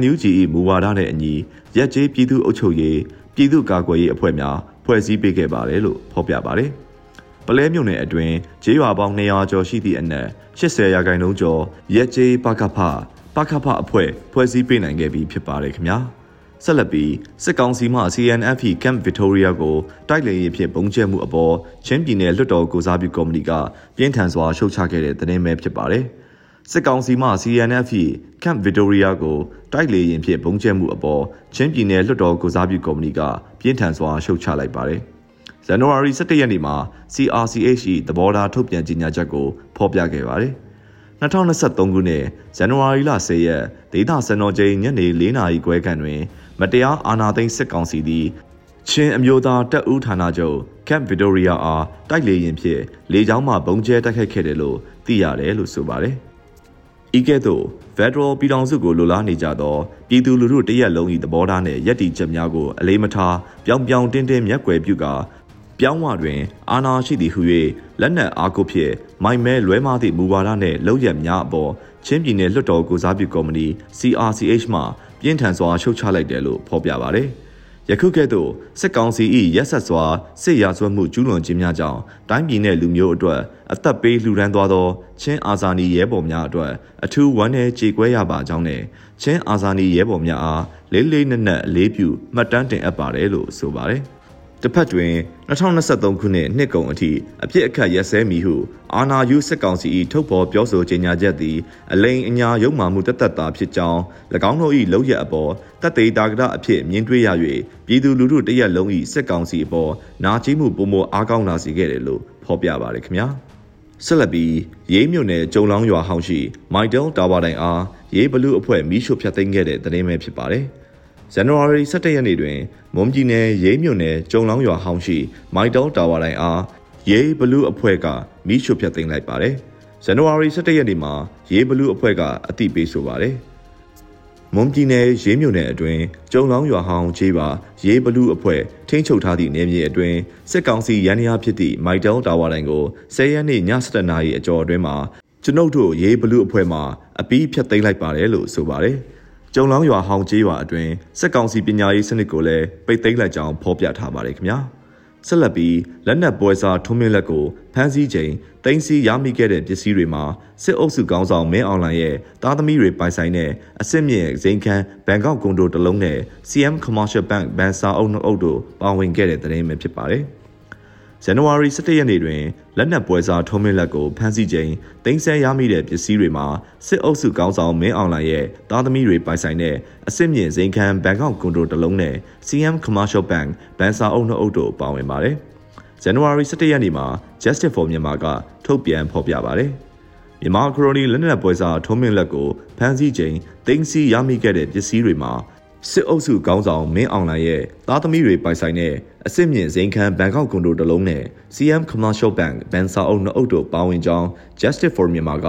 NUG ၏မူဝါဒနဲ့အညီရက်ကျေးပြည်သူ့အုပ်ချုပ်ရေး ပြည်သူ့ကာကွယ်ရေးအဖွဲ့များဖွဲ့စည်းပေးခဲ့ပါတယ်လို့ဖော်ပြပါတယ်။ပလဲမြို့နယ်အတွင်းဂျေးရွာပေါင်း200ကျော်ရှိသည့်အနက်80ရာခိုင်နှုန်းကျော်ရက်ကျေးပကဖပကဖအဖွဲ့ဖွဲ့စည်းပေးနိုင်ခဲ့ပြီးဖြစ်ပါတယ်ခင်ဗျာ။ဆက်လက်ပြီးစစ်ကောင်စီမှ CNF Camp Victoria ကိုတိုက်လေရေးဖြင့်ပုံကျဲမှုအပေါ်ချင်းပြည်နယ်လွှတ်တော်ကိုစားပြုကော်မတီကပြင်းထန်စွာရှုတ်ချခဲ့တဲ့သတင်းပဲဖြစ်ပါတယ်။ စစ်ကောင်စီမှ CNF Camp Victoria ကိုတိုက်လေရင်ဖြင့်ပုံကျဲမှုအပေါ်ချင်းပြည်နယ်လွှတ်တော်ကိုစားပြုကော်မတီကပြင်းထန်စွာရှုတ်ချလိုက်ပါတယ်။ဇန်နဝါရီ17ရက်နေ့မှာ CRCH သဘောထားထုတ်ပြန်ကြေညာချက်ကိုဖော်ပြခဲ့ပါတယ်။2023ခုနှစ်ဇန်နဝါရီလ10ရက်ဒေသစံတော်ချိန်ညနေ4နာရီခွဲခန့်တွင် မတရားအာဏာသိမ်းစစ်ကောင်စီသည်ချင်းအမျိုးသားတပ်ဦးဌာနချုပ် Camp Victoria အားတိုက်လေရင်ဖြင့်လေကြောင်းမှပုံကျဲတိုက်ခိုက်ခဲ့တယ်လို့သိရတယ်လို့ဆိုပါတယ်။ ဤကဲ့သို့ Federal ပြည်ထောင်စုကိုလိုလားနေကြသောပြည်သူလူထုတရက်လုံး၏သဘောထားနှင့်ယက်တီချက်များကိုအလေးမထားပြောင်ပြောင်တင်းတင်းမျက်ကွယ်ပြုကာပြောင်းဝတွင် အာဏာရှိသည်ဟု၍လက်နက်အားကိုဖြင့်မိုင်မဲလွဲမားသည့်မူဝါဒနှင့်လောက်ရများအပေါ်ချင်းပြည်နယ်လွှတ်တော်ကိုစားပြုကော်မတီ CRCH မှပြင်းထန်စွာရှုတ်ချလိုက်တယ်လို့ဖော်ပြပါဗျ။ ယခုကဲ့သို့စစ်ကောင်စီ၏ရက်ဆက်စွာစစ်ရာဇဝတ်မှုကျူးလွန်ခြင်းများကြောင့်တိုင်းပြည်နှင့်လူမျိုးအတွက်အသက်ပေးလှူဒန်းသွားသောချင်းအာဇာနည်ရဲဘော်များအတွက်အထူးဝမ်းနည်းကြေကွဲရပါကြောင်းနဲ့ချင်းအာဇာနည်ရဲဘော်များအားလေးလေးနက်နက်အလေးပြုမှတ်တမ်းတင်အပ်ပါတယ်လို့ဆိုပါတယ်။ တစ်ဖက်တွင်2023ခုနှစ်နှစ်ကုန်အထိအပြစ်အခတ်ရက်စဲမီဟုအာနာယူစစ်ကောင်စီ၏ထုတ်ဖော်ပြောဆိုကြေညာချက်သည်အလိန်အညာရုံမှမှုတသက်တာဖြစ်ကြောင်း၎င်းတို့၏လောက်ရအပေါ်တပ်သေးတာကရအဖြစ်မြင်တွေ့ရ၍ပြည်သူလူထုတရက်လုံး၏စစ်ကောင်စီအပေါ်နာကျင်းမှုပုံမအားကောင်းလာစေခဲ့တယ်လို့ဖော်ပြပါရခင်ဗျာဆက်လက်ပြီးရေးမြို့နယ်ကျုံလောင်းရွာဟောင်းရှိမိုက်တယ်တာဝါတိုင်အားရေးဘလူးအဖွဲ့မီးရှို့ဖျက်သိမ်းခဲ့တဲ့သတင်းပဲဖြစ်ပါတယ်။ ဇန်နဝါရီ17ရက်နေ့တွင်မွန်ပြည်နယ်ရေးမြို့နယ်ကျုံလောင်းရွာဟောင်းရှိမိုက်တောတာဝါတိုင်းအားရေးဘလူးအဖွဲ့ကမိရှုဖျက်သိမ်းလိုက်ပါတယ်။ဇန်နဝါရီ17ရက်နေ့မှာရေးဘလူးအဖွဲ့ကအတိပေးဆိုပါတယ်။မွန်ပြည်နယ်ရေးမြို့နယ်အတွင်းကျုံလောင်းရွာဟောင်းခြေပါရေးဘလူးအဖွဲ့ထိန်းချုပ်ထားသည့်နေမြေအတွင်းစစ်ကောင်စီရန်ရာဖြစ်သည့်မိုက်တောတာဝါတိုင်းကို10ရက်နေ့ည7:00နာရီအကျော်အတွင်းမှာကျွန်ုပ်တို့ရေးဘလူးအဖွဲ့မှအပီးဖျက်သိမ်းလိုက်ပါတယ်လို့ဆိုပါတယ်။ ကျုံလောင်းရွာဟောင်းကျေးရွာအတွင်းစက်ကောင်စီပညာရေးစနစ်ကိုလည်းပိတ်သိမ်းလိုက်ကြောင်းဖော်ပြထားပါတယ်ခင်ဗျာဆက်လက်ပြီးလက်နက်ပွဲစားထုံးမင်းလက်ကိုဖမ်းဆီးချိန်တင်စီရမိခဲ့တဲ့ပစ္စည်းတွေမှာစစ်အုပ်စုကောင်းဆောင်မင်းအောင်လှိုင်ရဲ့တားသမီးတွေပိုင်ဆိုင်တဲ့အစစ်မြင့်ဇိန်ခန်းဘန်ကောက်ကွန်ဒိုတစ်လုံးနဲ့ CM Commercial Bank ဘန်စာအုပ်နှုတ်အုပ်တို့ပါဝင်ခဲ့တဲ့သတင်းပဲဖြစ်ပါတယ်။ ဇန်နဝါရီ17ရက်နေ့တွင်လက်နက်ပွဲစားထုံးမင်းလက်ကိုဖမ်းဆီးချိန်တင်ဆက်ရမိတဲ့ပစ္စည်းတွေမှာစစ်အုပ်စုကောင်းဆောင်မင်းအောင်လှိုင်ရဲ့သားသမီးတွေပိုင်ဆိုင်တဲ့အစစ်မြင့်ဇိမ်ခံဘန်ကောက်ကွန်ဒိုတစ်လုံးနဲ့ CM Commercial Bank ဘန်စာအုပ်နှုတ်အုပ်တို့ပါဝင်ပါတယ်။ဇန်နဝါရီ17ရက်နေ့မှာ Justice for Myanmar ကထုတ်ပြန်ဖော်ပြပါတယ်။မြန်မာခရိုနီလက်နက်ပွဲစားထုံးမင်းလက်ကိုဖမ်းဆီးချိန်တင်စီရမိခဲ့တဲ့ပစ္စည်းတွေမှာ စစ်အုပ်စုခေါင်းဆောင်မင်းအောင်လှိုင်ရဲ့သားသမီးတွေပိုင်ဆိုင်တဲ့အစစ်မြင့်ဇိမ်ခံဘန်ကောက်ကွန်ဒိုတစ်လုံးနဲ့ CM Commercial Bank ဘန်စာအုပ်နှစ်အုပ်တို့ပါဝင်ကြောင်း Justice for Myanmar က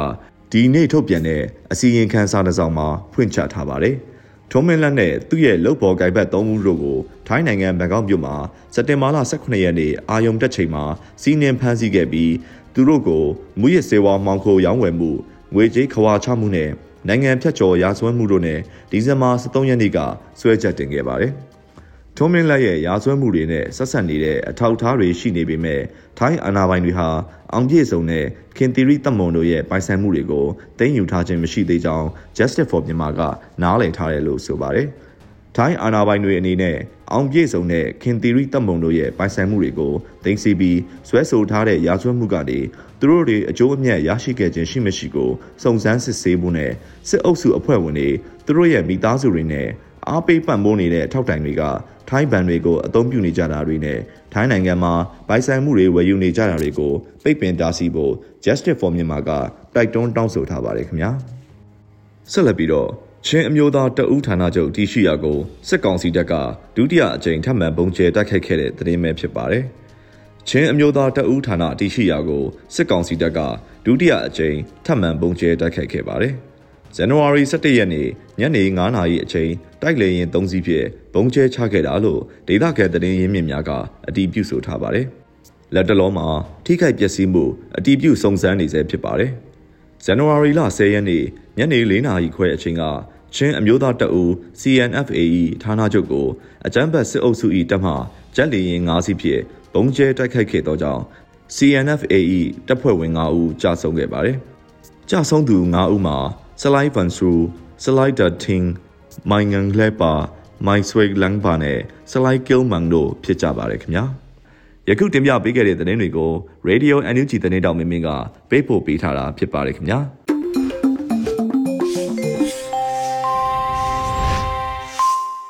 ဒီနေ့ထုတ်ပြန်တဲ့အစီရင်ခံစာတစ်စောင်မှာဖွင့်ချထားပါတယ်။ထုံးမင်းလက်နဲ့သူ့ရဲ့လုတ်ဘော်ဂိုင်ဘတ်၃ဦးတို့ကိုထိုင်းနိုင်ငံဘန်ကောက်မြို့မှာစက်တင်ဘာလ18ရက်နေ့အာယုံတက်ချိန်မှာစီးနင်းဖမ်းဆီးခဲ့ပြီးသူတို့ကိုမူရစ်စေဝါမှောင်ခိုရောင်းဝယ်မှုငွေကြေးခွာချမှုနဲ့ နိုင်ငံဖြတ်ကျော်ရာဇဝတ်မှုတို့နဲ့ဒီဇင်ဘာ23ရက်နေ့ကဆွဲချက်တင်ခဲ့ပါတယ်။ထုံးမင်းလက်ရဲ့ရာဇဝတ်မှုတွေနဲ့ဆက်ဆက်နေတဲ့အထောက်အထားတွေရှိနေပေမဲ့ထိုင်းအာဏာပိုင်တွေဟာအောင်ပြည့်စုံတဲ့ခင်သီရိတမွန်တို့ရဲ့ပိုင်ဆိုင်မှုတွေကိုတင်ယူထားခြင်းမရှိသေးကြောင်း Justice for Myanmar ကနားလည်ထားတယ်လို့ဆိုပါတယ်။ ထိုင်းအာဏာပိုင်တွေအနေနဲ့အောင်ပြည့်စုံတဲ့ခင်သီရိတပ်မုံတို့ရဲ့ပိုင်ဆိုင်မှုတွေကိုသိမ်းဆည်းပြီးဆွဲဆိုထားတဲ့ရာဇဝတ်မှုကနေသူတို့တွေအကျိုးအမြတ်ရရှိခဲ့ခြင်းရှိမရှိကိုစုံစမ်းစစ်ဆေးမှုနဲ့စစ်အုပ်စုအဖွဲ့ဝင်တွေသူတို့ရဲ့မိသားစုတွေနဲ့အားပေးပံ့ပိုးနေတဲ့အထောက်တိုင်တွေကထိုင်းဘဏ်တွေကိုအသုံးပြုနေကြတာတွေနဲ့ထိုင်းနိုင်ငံမှာပိုင်ဆိုင်မှုတွေဝယ်ယူနေကြတာတွေကိုပိတ်ပင်တားဆီးဖို့ Justice for Myanmar ကတိုက်တွန်းတောင်းဆိုထားပါတယ်ခင်ဗျာဆက်လက်ပြီးတော့ ချင်းအမျိုးသားတအူးဌာနချုပ်တည်ရှိရာကိုစစ်ကောင်စီတပ်ကဒုတိယအကြိမ်ထပ်မံပုံကျဲတိုက်ခိုက်ခဲ့တဲ့သတင်းပဲဖြစ်ပါတယ်။ချင်းအမျိုးသားတအူးဌာနတည်ရှိရာကိုစစ်ကောင်စီတပ်ကဒုတိယအကြိမ်ထပ်မံပုံကျဲတိုက်ခိုက်ခဲ့ပါတယ်။ဇန်နဝါရီ17ရက်နေ့ညနေ9:00နာရီအချိန်တိုက်လေရင်3စီးဖြင့်ပုံကျဲချခဲ့တာလို့ဒေသခံသတင်းရင်းမြစ်များကအတည်ပြုဆိုထားပါတယ်။လက်တလုံးမှာထိခိုက်ပျက်စီးမှုအတည်ပြုစုံစမ်းနေဆဲဖြစ်ပါတယ်။ ဇန်နဝါရီလ10ရက်နေ့ညနေ4နာရီခွဲအချိန်ကချင်းအမျိုးသားတပ်ဦး CNFAE ဌာနချုပ်ကိုအကြမ်းဖက်စစ်အုပ်စု၏တပ်မှဂျက်လီရင်၅စီးဖြင့်ဘုံကျဲတိုက်ခိုက်ခဲ့သောကြောင့် CNFAE တပ်ဖွဲ့ဝင်5ဦးကြာဆုံးခဲ့ပါတယ်။ကြာဆုံးသူ5ဦးမှာဆလိုင်းဗန်ဆူဆလိုင်းဒါတင်မိုင်ငန်လဲပါမိုင်ဆွေလန်ပါနဲ့ဆလိုင်းကီလ်မန်တို့ဖြစ်ကြပါတယ်ခင်ဗျာ။ ယခုတင်ပြပေးခဲ့တဲ့သတင်းတွေကို Radio NUG သတင်းတောင်မင်းမင်းကပေးပို့ပေးထားတာဖြစ်ပါတယ်ခင်ဗျာ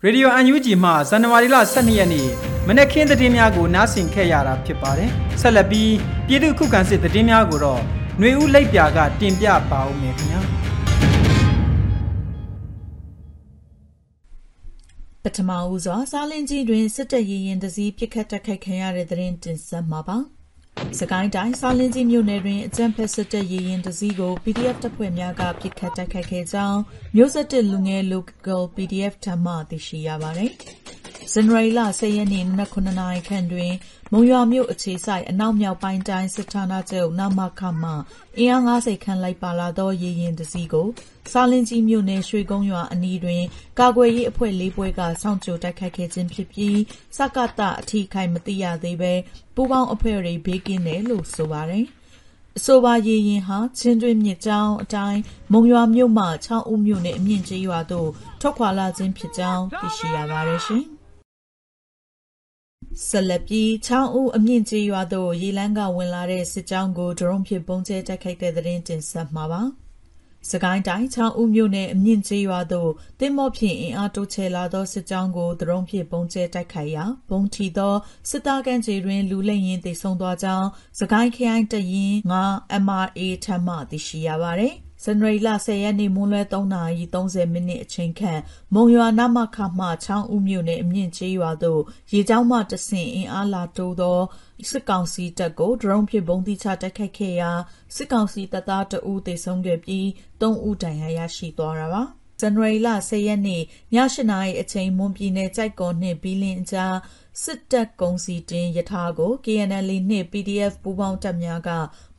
ရေဒီယိုအန်ယူဂျီမှဇန်နဝါရီလ12ရက်နေ့မနေ့ကင်းသတင်းများကိုနားဆင်ခဲ့ရတာဖြစ်ပါတယ်။ဆက်လက်ပြီးပြည်သူ့ခုခံစစ်သတင်းများကိုတော့ຫນွေဦးလိပ်ပြာကတင်ပြပါဦးမယ်ခင်ဗျာ။ ပထမဦးစွာစားလင်းကြီးတွင် စစ်တပ် ရေးရင်တစည်းပြစ်ခတ်တက်ခိုက်ခံရတဲ့တဲ့ရင်တင်ဆက်မှာပါ။စကိုင်းတိုင်းစားလင်းကြီးမြို့နယ်တွင် အကြမ်းဖက် စစ်တပ်ရေးရင်တစည်းကို PDF တပ်ဖွဲ့များကပြစ်ခတ်တက်ခိုက်ခဲ့ကြောင်းမြို့ဆက်တစ်လူငယ် local PDF ထံမှ သိရှိရပါတယ်။ဇန်နဝါရီလ10ရက်နေ့နနက်9နာရီခန့်တွင် မုံရွာမြို့အခြေစိုက် အနောက်မြောက်ပိုင်းတိုင်း စစ်ဌာနချုပ် နမခ မှ အင်အား90ခန့်လိုက်ပါလာသော ရေရင်တစည်းကိုစားလင်းကြီးမြို့နယ် ရွှေကုန်းရွာအနီးတွင် ကာကွယ်ရေးအဖွဲ့လေးပွဲကစောင့်ကြိုတိုက်ခိုက်ခဲ့ခြင်းဖြစ်ပြီး စကတအထီးခိုင်မသိရသေးဘဲ ပူပေါင်းအဖွဲ့တွေ ဘေးကင်းတယ်လို့ ဆိုပါတယ်။အဆိုပါရေရင်ဟာ ချင်းတွင်းမြစ်ကြောင်းအတိုင်း မုံရွာမြို့မှ ချောင်းဦးမြို့နယ် အမြင့်ကြီးရွာသို့ ထွက်ခွာလာခြင်းဖြစ်ကြောင်း သိရှိရပါတယ်ရှင်။ ဆက်လက်ပြီးချောင်းဦးအမြင့်ကြီးရွာသို့ရေလန်းကဝင်လာတဲ့စစ်ကြောင်းကိုဒရုန်းဖြင့်ပုံကျဲတိုက်ခိုက်တဲ့သတင်းတင်ဆက်မှာပါ။စကိုင်းတိုင်းချောင်းဦးမြို့နယ်အမြင့်ကြီးရွာသို့တင်မော့ဖြင့်အင်အားတိုးချဲလာသောစစ်ကြောင်းကိုဒရုန်းဖြင့်ပုံကျဲတိုက်ခိုက်ရာဘုံထီသောစစ်သားကန်းခြေတွင်လူလိမ့်ရင်တိတ်ဆုံသွားကြောင်းစကိုင်းခရိုင်တရင်9 MRA ထမ်းမှသိရှိရပါသည်။ ဇန်နဝါရီလ10ရက်နေ့မွန်းလွဲ3:30မိနစ်အချိန်ခန့်မုံရွာနမခမှချောင်းဦးမြို့နယ်အမြင့်ကျေးရွာသို့ရေကြောင်းမှတဆင့်အင်အားလာတိုးသောစစ်ကောင်စီတပ်ကိုဒရုန်းဖြင့်ဘုံတိချတိုက်ခိုက်ခဲ့ရာစစ်ကောင်စီတပ်သားတအူးသေဆုံးခဲ့ပြီး3ဦးဒဏ်ရာရရှိသွားတာပါဇန်နဝါရီလ10ရက်နေ့ည8နာရီအချိန်မွန်ပြည်နယ်ကြိုက်ကော်နှင့်ဘီလင်းကြား စစ်တပ်ကုန်းစီတင်ယထာကို KNL နှင့် PDF ပူးပေါင်းတပ်များက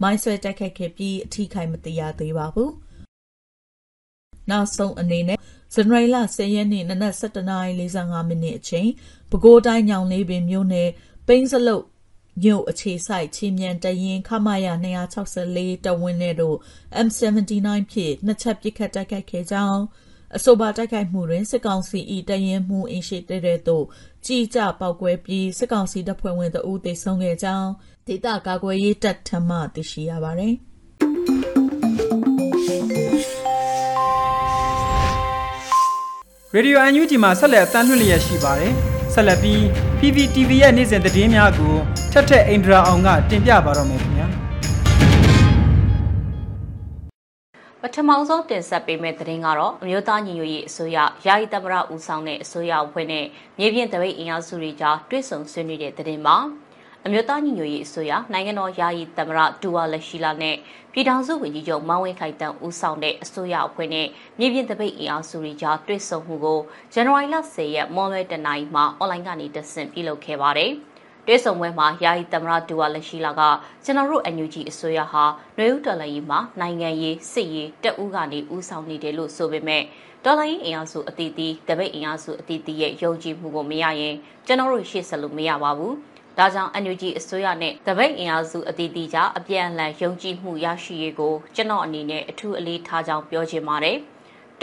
မိုင်းဆွဲတိုက်ခိုက်ခဲ့ပြီး အထိခိုက် မသိရသေးပါဘူး။နောက်ဆုံးအနေနဲ့ ဇန်နဝါရီလ10ရက်နေ့ နနက်7:45မိနစ်အချိန် ပဲခူးတိုင်း ညောင်လေးပင်မြို့နယ် ပိန်းစလုတ်မြို့အခြေစိုက်ချီမြန်တရင်ခမရ264တဝင်းနဲ့တို့ M79 ဖြင့် နှစ်ချက် ပစ်ခတ်တိုက်ခိုက်ခဲ့ကြောင်း အဆိုပါတိုက်ခိုက်မှုတွင် စစ်ကောင်စီ၏တရင်မှုအင်ရှိတဲ့တဲ့သို့ကြည်ကြပောက်ကွဲပြီး စစ်ကောင်စီတပ်ဖွဲ့ဝင်တအူးသေဆုံးခဲ့ကြောင်း ဒေသကာကွယ်ရေးတပ်ထမှ သိရှိရပါသည်ရေဒီယိုအန်ယူဂျီမှာဆက်လက်အသံလွှင့်လျက်ရှိပါတယ်ဆက်လက်ပြီး PPTV ရဲ့နေ့စဉ်သတင်းများကိုထက်ထက်အိန္ဒြာအောင်ကတင်ပြပါတော့မယ်ခင်ဗျာ ပထမဆုံးတင်ဆက်ပေးမယ့်သတင်းကတော့အမျိုးသားညီညွတ်ရေးအစိုးရယာယီသမရဦးဆောင်တဲ့အစိုးရအဖွဲ့နဲ့မြေပြင်တပိတ်အင်အားစုတွေကြားတွဲဆုံဆွေးနွေးတဲ့သတင်းပါအမျိုးသားညီညွတ်ရေးအစိုးရနိုင်ငံတော်ယာယီသမရဒူဝါလက်ရှိလာနဲ့ပြည်ထောင်စုဝန်ကြီးချုပ်မောင်ဝင်းခိုင်တန်းဦးဆောင်တဲ့အစိုးရအဖွဲ့နဲ့မြေပြင်တပိတ်အင်အားစုတွေကြားတွဲဆုံမှုကိုဇန်နဝါရီလ10ရက်မွန်လွဲတနင်္လာနေ့မှာအွန်လိုင်းကနေတဆင့်ပြုလုပ်ခဲ့ပါတယ်။ တွဲဆုံပွဲမှာယာယီသမရဒူဝါလက်ရှိလာကကျွန်တော်တို့ NUG အစိုးရဟာຫນွေဦးတော်လှန်ရေးမှာနိုင်ငံရေးစစ်ရေးတက်ဦးကနေဦးဆောင်နေတယ်လို့ဆိုပေမဲ့တော်လှန်ရေးအင်အားစုအသီးသီးတပိတ်အင်အားစုအသီးသီးရဲ့ယုံကြည်မှုကိုမရရင်ကျွန်တော်တို့ရှေ့ဆက်လို့မရပါဘူး။ဒါကြောင့် NUG အစိုးရနဲ့တပိတ်အင်အားစုအသီးသီးကြားအပြန်အလှန်ယုံကြည်မှုရရှိရေးကိုကျွန်တော်အနေနဲ့အထူးအလေးထားကြောင်းပြောချင်ပါတယ်။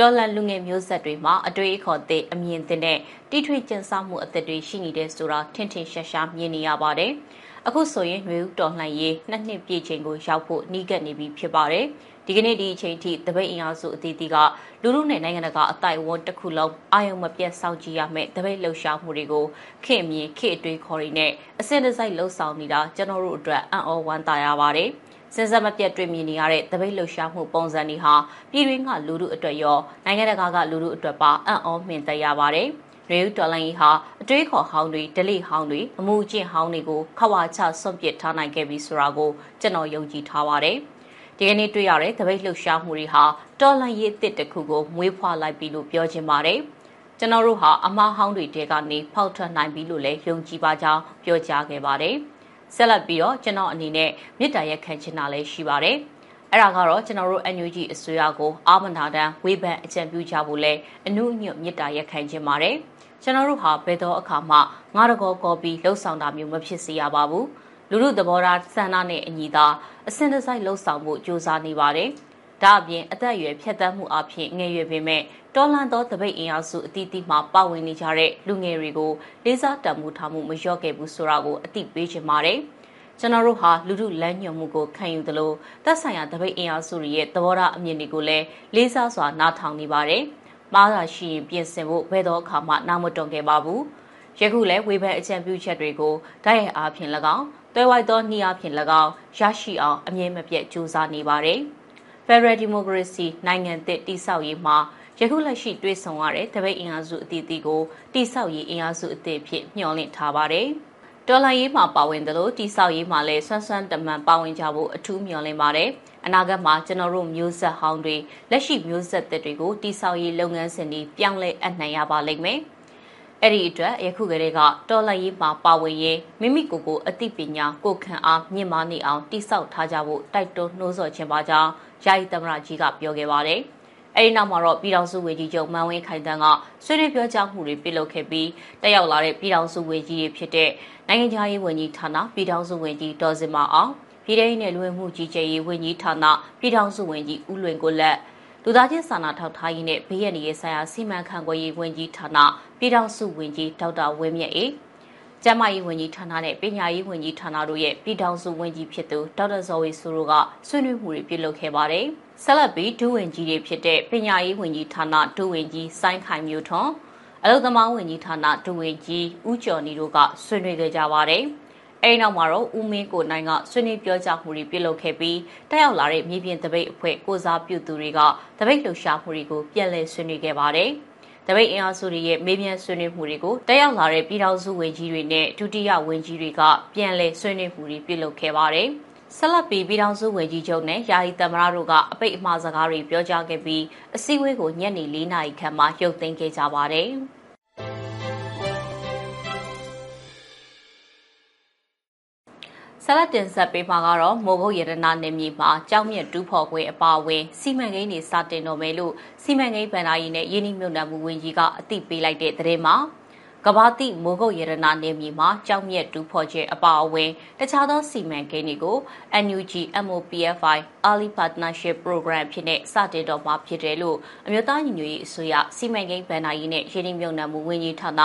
တော်လန်လူငယ်မျိုးဆက်တွေမှာအတွေ့အခေါ်သစ်အမြင်သစ်နဲ့တိထွေကျန်ဆမှုအသစ်တွေရှိနေတဲ့ဆိုတာထင်ထင်ရှားရှားမြင်နေရပါတယ်။အခုဆိုရင်မျိုးတော်လှန်ရေးနှစ်နှစ်ပြည့်ချိန်ကိုရောက်ဖို့နှီးကပ်နေပြီဖြစ်ပါတယ်။ဒီကနေ့ဒီအချိန်ထိတပိတ်အင်အားစုအသီးသီးကလူလူနဲ့နိုင်ငံတကာအတိုက်အဝန်းတစ်ခုလုံးအာယုံမပြတ်စောင့်ကြည့်ရမယ့်တပိတ်လှုပ်ရှားမှုတွေကိုခေမြင်ခေအတွေးခေါ်ရင်းနဲ့အစင်တစိုက်လှုပ်ဆောင်နေတာကျွန်တော်တို့အတွက်အံ့ဩဝမ်းသာရပါတယ်။ စင်စက်မပြတ်တွေ့မြင်နေရတဲ့တပိတ်လှုပ်ရှားမှုပုံစံတွေဟာပြည်တွင်းကလူထုအတွက်ရောနိုင်ငံတကာကလူထုအတွက်ပါအံ့ဩမြင်သက်ရပါတယ်။ရေယူတော်လိုင်းဟာအတွေးခေါ်ဟောင်းတွေဒလိဟောင်းတွေအမှုကျင့်ဟောင်းတွေကိုခဝါချဆွန့်ပစ်ထားနိုင်ခဲ့ပြီဆိုတာကိုကျွန်တော်ယုံကြည်ထားပါတယ်။ဒီကနေ့တွေ့ရတဲ့တပိတ်လှုပ်ရှားမှုတွေဟာတော်လိုင်းရေးအစ်စ်တစ်ခုကိုမွေးဖွားလိုက်ပြီလို့ပြောချင်ပါတယ်။ကျွန်တော်တို့ဟာအမားဟောင်းတွေတဲကနေဖောက်ထွက်နိုင်ပြီလို့လည်းယုံကြည်ပါကြောင်းပြောကြားခဲ့ပါတယ်။ ဆက်လက်ပြီးတော့ကျွန်တော်အနေနဲ့မြစ်တာရက်ခံချင်တာလည်းရှိပါတယ်။အဲ့ဒါကတော့ကျွန်တော်တို့ NUG အစိုးရကိုအာမနာတန်ဝေဖန်အကြံပြုကြဖို့လဲအနုညွတ်မြစ်တာရက်ခံချင်ပါတယ်။ကျွန်တော်တို့ဟာဘယ်တော့အခါမှငါတကောကော်ပီလှုပ်ဆောင်တာမျိုးမဖြစ်စေရပါဘူး။လူလူသဘောထားစံနာနဲ့အညီသာအစင်တစိုက်လှုပ်ဆောင်ဖို့ကြိုးစားနေပါတယ်။ ဒါအပြင်အသက်အရွယ်ဖြတ်သန်းမှုအဖြစ်ငယ်ရွယ်ပေမဲ့တော်လန်သောတပိတ်အင်အားစုအသီးသီးမှပါဝင်နေကြတဲ့လူငယ်တွေကိုလေးစားတန်ဖိုးထားမှုမလျော့ခဲ့ဘူးဆိုတာကိုအသိပေးချင်ပါတယ်။ကျွန်တော်တို့ဟာလူထုလမ်းညွှန်မှုကိုခံယူသလိုသက်ဆိုင်ရာတပိတ်အင်အားစုတွေရဲ့သဘောထားအမြင်တွေကိုလည်းလေးစားစွာနားထောင်နေပါတယ်။မှားတာရှိရင်ပြင်ဆင်ဖို့ဘယ်တော့အခါမှနားမတွန်ခဲ့ပါဘူး။ယခုလည်းဝေဖန်အကြံပြုချက်တွေကိုဓာတ်ရိုက်အားဖြင့်၎င်းတွဲဝိုက်သောနှီးအားဖြင့်၎င်းရရှိအောင်အမြင်မပြတ်ကြိုးစားနေပါတယ်။ Federal Democracy နိုင်ငံသစ်တည်ဆောက်ရေးမှာယခုလက်ရှိတွေ့ဆုံရတဲ့တပိတ်အင်အားစုအသီးသီးကိုတိဆောက်ရေးအင်အားစုအသစ်ဖြစ်မျှော်လင့်ထားပါတယ်။တော်လှန်ရေးမှာပါဝင်တယ်လို့တိဆောက်ရေးမှာလည်းဆွမ်းဆွမ်းတမန်ပါဝင်ကြဖို့အထူးမျှော်လင့်ပါတယ်။အနာဂတ်မှာကျွန်တော်တို့မျိုးဆက်ဟောင်းတွေလက်ရှိမျိုးဆက်သစ်တွေကိုတိဆောက်ရေးလုပ်ငန်းစဉ်တွေပြောင်းလဲအနှံ့ရပါလိမ့်မယ်။အဲ့ဒီအတွက်ယခုကလေးကတော်လှန်ရေးမှာပါဝင်ရေးမိမိကိုယ်ကိုအသိပညာကိုခံအားမြင့်မားနေအောင်တိဆောက်ထားကြဖို့တိုက်တွန်းနှိုးဆော်ခြင်းပါကြောင်း ယာယီသမရကြီးကပြောခဲ့ပါတယ်။အဲဒီနောက်မှာတော့ပြည်ထောင်စုဝန်ကြီးချုပ်မန်ဝင်းခိုင်တန်းကဆွေးနွေးပြောကြားမှုတွေပြုလုပ်ခဲ့ပြီးတက်ရောက်လာတဲ့ပြည်ထောင်စုဝန်ကြီးတွေဖြစ်တဲ့နိုင်ငံခြားရေးဝန်ကြီးဌာနပြည်ထောင်စုဝန်ကြီးဒေါ်စင်မအောင်ပြည်ထောင်စုလူဝင်မှုကြီးကြပ်ရေးဝန်ကြီးဌာနပြည်ထောင်စုဝန်ကြီးဦးလွင်ကိုလက်လူသားချင်းစာနာထောက်ထားရေးနဲ့ဘေးရန်ရေးဆိုင်ရာစီမံခန့်ခွဲရေးဝန်ကြီးဌာနပြည်ထောင်စုဝန်ကြီးဒေါက်တာဝင်းမြတ်အေး ကျန်းမာရေးဝန်ကြီးဌာနနဲ့ပညာရေးဝန်ကြီးဌာနတို့ရဲ့ပြည်ထောင်စုဝန်ကြီးဖြစ်သူဒေါက်တာဇော်ဝေဆိုတို့ကဆွေးနွေးမှုတွေပြုလုပ်ခဲ့ပါတယ်။ဆက်လက်ပြီးဒုဝန်ကြီးတွေဖြစ်တဲ့ပညာရေးဝန်ကြီးဌာနဒုဝန်ကြီးစိုင်းခိုင်မျိုးထွန်းအလုံသမားဝန်ကြီးဌာနဒုဝန်ကြီးဦးကျော်နီတို့ကဆွေးနွေးခဲ့ကြပါတယ်။အဲဒီနောက်မှာတော့ဦးမင်းကိုနိုင်ကဆွေးနွေးပြောကြားမှုတွေပြုလုပ်ခဲ့ပြီးတက်ရောက်လာတဲ့မြေပြင်တပိတ်အဖွဲ့ကိုစားပြုသူတွေကတပိတ်လှူရှာမှုတွေကိုပြန်လည်ဆွေးနွေးခဲ့ပါတယ်။ တပိတ်အင်အားစုတွေရဲ့မေးမြန်းဆွေးနွေးမှုတွေကိုတက်ရောက်လာတဲ့ပြည်ထောင်စုဝန်ကြီးတွေနဲ့ဒုတိယဝန်ကြီးတွေကပြန်လည်ဆွေးနွေးမှုတွေပြုလုပ်ခဲ့ပါတယ်။ဆက်လက်ပြီးပြည်ထောင်စုဝန်ကြီးချုပ်နဲ့ယာယီသမ္မတတို့ကအပိတ်အမှားစကားတွေပြောကြားခဲ့ပြီးအစည်းအဝေးကိုညနေ၄နာရီခန့်မှရုပ်သိမ်းခဲ့ကြပါတယ်။ ဆလတ်တင်ဆက်ပေးမှာကတော့မိုးဘုတ်ရတနာနယ်မြေမှာကြောက်မြက်တူးဖော်ခွေအပါအဝင်စီမံကိန်းတွေစတင်တော်မယ်လို့စီမံကိန်းဗန်ဒါရီနဲ့ယင်းနှမြုံနယ်မှုဝန်ကြီးကအသိပေးလိုက်တဲ့သတင်းမှာ ကဘာတိမိုးကုတ်ရတနာနယ်မြေမှာကြောက်မြက်တူးဖော်ခြင်းအပါအဝင်တခြားသောစီမံကိန်းတွေကို NUG MOPFI Early Partnership Program ဖြစ်တဲ့စတင်တော်မှာဖြစ်တယ်လို့အမျိုးသားညီညွတ်ရေးအစိုးရစီမံကိန်းဗန်ဒါရီနဲ့ယင်းနှမြုံနယ်မှုဝန်ကြီးဌာန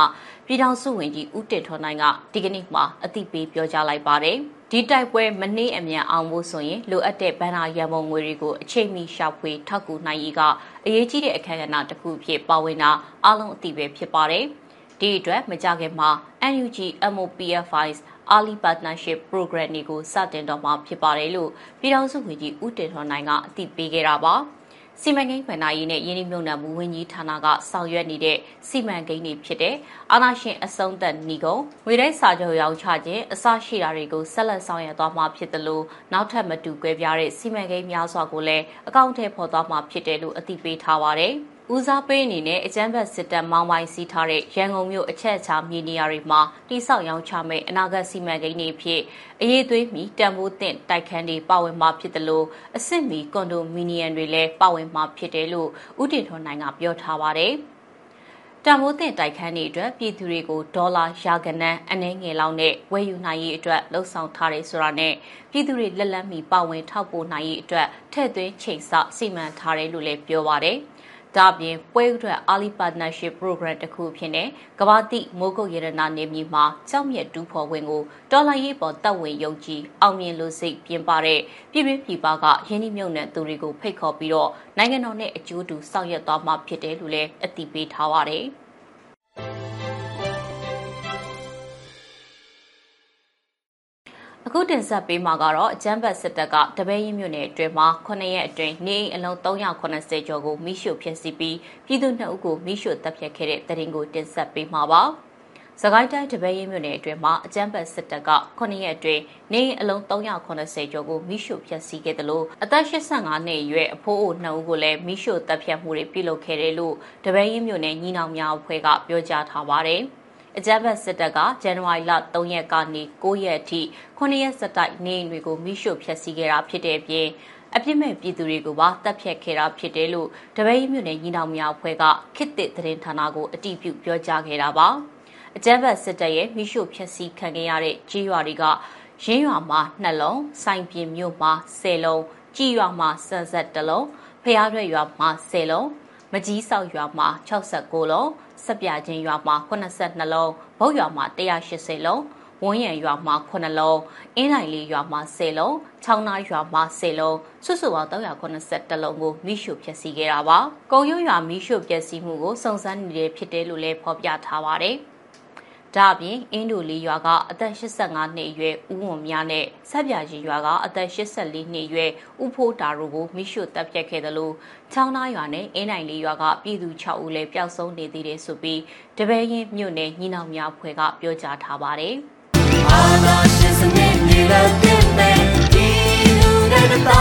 ပြည်ထောင်စုဝန်ကြီးဦးတင်ထွန်းနိုင်ကဒီကနေ့မှာအသိပေးပြောကြားလိုက်ပါတယ်။ဒီတိုက်ပွဲမနှေးအမြန်အောင်ဖို့ဆိုရင်လိုအပ်တဲ့ဗန်နာရန်ပုံငွေတွေကိုအချိန်မီရှာဖွေထောက်ကူနိုင်ရေးကအရေးကြီးတဲ့အခမ်းအနားတစ်ခုဖြစ်ပါဝင်တာအလုံးအသိပဲဖြစ်ပါတယ်။ ဒီအတွက်မကြခင်မှာ NUG MOPFI's Early Partnership Program တွေကိုစတင်တော့မှာဖြစ်ပါတယ်လို့ပြည်ထောင်စုဝန်ကြီးဦးတင်ထွန်းနိုင်ကအသိပေးခဲ့တာပါ။စီမံကိန်းဗဏ္ဍာရေးနဲ့ယင်းနှမြုံနယ်မှုဝန်ကြီးဌာနကဆောင်ရွက်နေတဲ့စီမံကိန်းတွေဖြစ်တဲ့အာဏာရှင်အဆုံးသက်ဏီကုံငွေတိုက်စာချုပ်ရောင်းချခြင်းအစရှိတာတွေကိုဆက်လက်ဆောင်ရွက်သွားမှာဖြစ်တယ်လို့နောက်ထပ်မတူကွဲပြားတဲ့စီမံကိန်းများစွာကိုလည်းအကောင့်ထဲပေါ်သွားမှာဖြစ်တယ်လို့အသိပေးထားပါတယ်။ ဦးစားပေးအနေနဲ့အကြမ်းဖက်စစ်တပ်မောင်းပိုင်းစီးထားတဲ့ရန်ကုန်မြို့အချက်အခြာမြေနေရာတွေမှာတိစောက်ရောင်းချမဲ့အနာဂတ်စီမံကိန်းတွေဖြစ်အရေးသွေးမီတန်ဖိုးသင့်တိုက်ခန်းတွေပါဝင်မှာဖြစ်တယ်လို့အစ်စ်မီကွန်ဒိုမီနီယံတွေလည်းပါဝင်မှာဖြစ်တယ်လို့ဦးတင်ထွန်းနိုင်ကပြောထားပါတယ်တံမိုးတင်တိုက်ခန်းတွေအတွက်ပြည်သူတွေကိုဒေါ်လာရာကနန်းအနှဲငယ်လောက်နဲ့ဝယ်ယူနိုင်ရေးအတွက်လှုံ့ဆော်ထားတယ်ဆိုတာနဲ့ပြည်သူတွေလက်လက်မီပါဝင်ထောက်ပို့နိုင်ရေးအတွက်ထည့်သွင်းချိန်ဆစီမံထားတယ်လို့လည်းပြောပါတယ်။ ဒါပြင်ပွဲအတွက် early partnership program တစ်ခုဖြစ်နေကဘာတိမိုးကုတ်ရတနာနေမြေမှာကြောက်မြက်တူးဖော်ဝင်ကိုတော်လိုင်းရေးပေါ်တပ်ဝင်ယုံကြည်အောင်မြင်လို့စိတ်ပြင်ပတဲ့ပြည်တွင်းပြည်ပကရင်းနှီးမြှုပ်နှံသူတွေကိုဖိတ်ခေါ်ပြီးတော့နိုင်ငံတော်နဲ့အကျိုးတူဆောင်ရွက်သွားမှာဖြစ်တယ်လို့လည်းအသိပေးထားပါတယ်။ အခုတင်ဆက်ပေးမှာကတော့အကြမ်းဖက်စစ်တပ်ကတပည့်ရင်မြို့နယ်အတွင်းမှာ9ရက်အတွင်းနေအိမ်အလုံး380ကျော်ကိုမိရှို့ဖျက်ဆီးပြီးပြည်သူနှစ်ဦးကိုမိရှို့တပ်ဖြတ်ခဲ့တဲ့တရင်ကိုတင်ဆက်ပေးမှာပါ။စကိုင်းတိုင်းတပည့်ရင်မြို့နယ်အတွင်းမှာအကြမ်းဖက်စစ်တပ်က9ရက်အတွင်းနေအိမ်အလုံး380ကျော်ကိုမိရှို့ဖျက်ဆီးခဲ့တယ်လို့အသက်85နှစ်အရွယ်အဖိုးအိုနှစ်ဦးကိုလည်းမိရှို့တပ်ဖြတ်မှုတွေပြုလုပ်ခဲ့တယ်လို့တပည့်ရင်မြို့နယ်ညီနောင်များအဖွဲ့ကပြောကြားထားပါတယ်။ အကြမ်းဖက်စစ်တပ်ကဇန်နဝါရီလ3ရက်ကနေ9ရက်အထိ9ရက်ဆက်တိုက်နေအိမ်တွေကိုမိရှို့ဖျက်ဆီးခဲ့တာဖြစ်တဲ့အပြင်အပြစ်မဲ့ပြည်သူတွေကိုပါတပ်ဖြတ်ခဲ့တာဖြစ်တယ်လို့တပည့်မြို့နယ်ညီနောင်များအဖွဲ့ကခေတ်သစ်သတင်းဌာနကိုအတည်ပြုပြောကြားခဲ့တာပါအကြမ်းဖက်စစ်တပ်ရဲ့မိရှို့ဖျက်ဆီးခံခဲ့ရတဲ့ကြေးရွာတွေကရင်းရွာမှာ2လုံးစိုင်ပြင်မြို့မှာ10လုံးကြည်ရွာမှာ71လုံးဖျားရွက်ရွာမှာ10လုံးမကြီးဆောက်ရွာမှာ69လုံး စက်ပြချင်းရွာမှာ82လုံးဘုတ်ရွာမှာ180လုံးဝန်းရံရွာမှာ9လုံးအင်းနိုင်လေးရွာမှာ10လုံးချောင်းနာရွာမှာ10လုံးစုစုပေါင်း382လုံးကိုမိရှုဖျက်ဆီးခဲ့တာပါကုံရွရွာမိရှုပျက်စီးမှုကိုစုံစမ်းနေဖြစ်တယ်လို့လည်းဖော်ပြထားပါတယ် ဒါအပြင်အင်းဒိုလီရွာကအသက်85နှစ်အရွယ်ဦးဝံမြနဲ့ဆက်ပြကြီးရွာကအသက်84နှစ်အရွယ်ဦးဖိုးတာတို့ကိုမိရှုတပ်ဖြတ်ခဲ့တယ်လို့ချောင်းသားရွာနဲ့အင်းနိုင်လေးရွာကပြည်သူ6ဦးလည်းပျောက်ဆုံးနေသေးတယ်ဆိုပြီးတပည့်ရင်မြို့နယ်ညီနောင်များဖွဲ့ကပြောကြားထားပါတယ်။အာနာရှင်စနစ်မြေလက်တင်တဲ့ဒီလူတွေတာ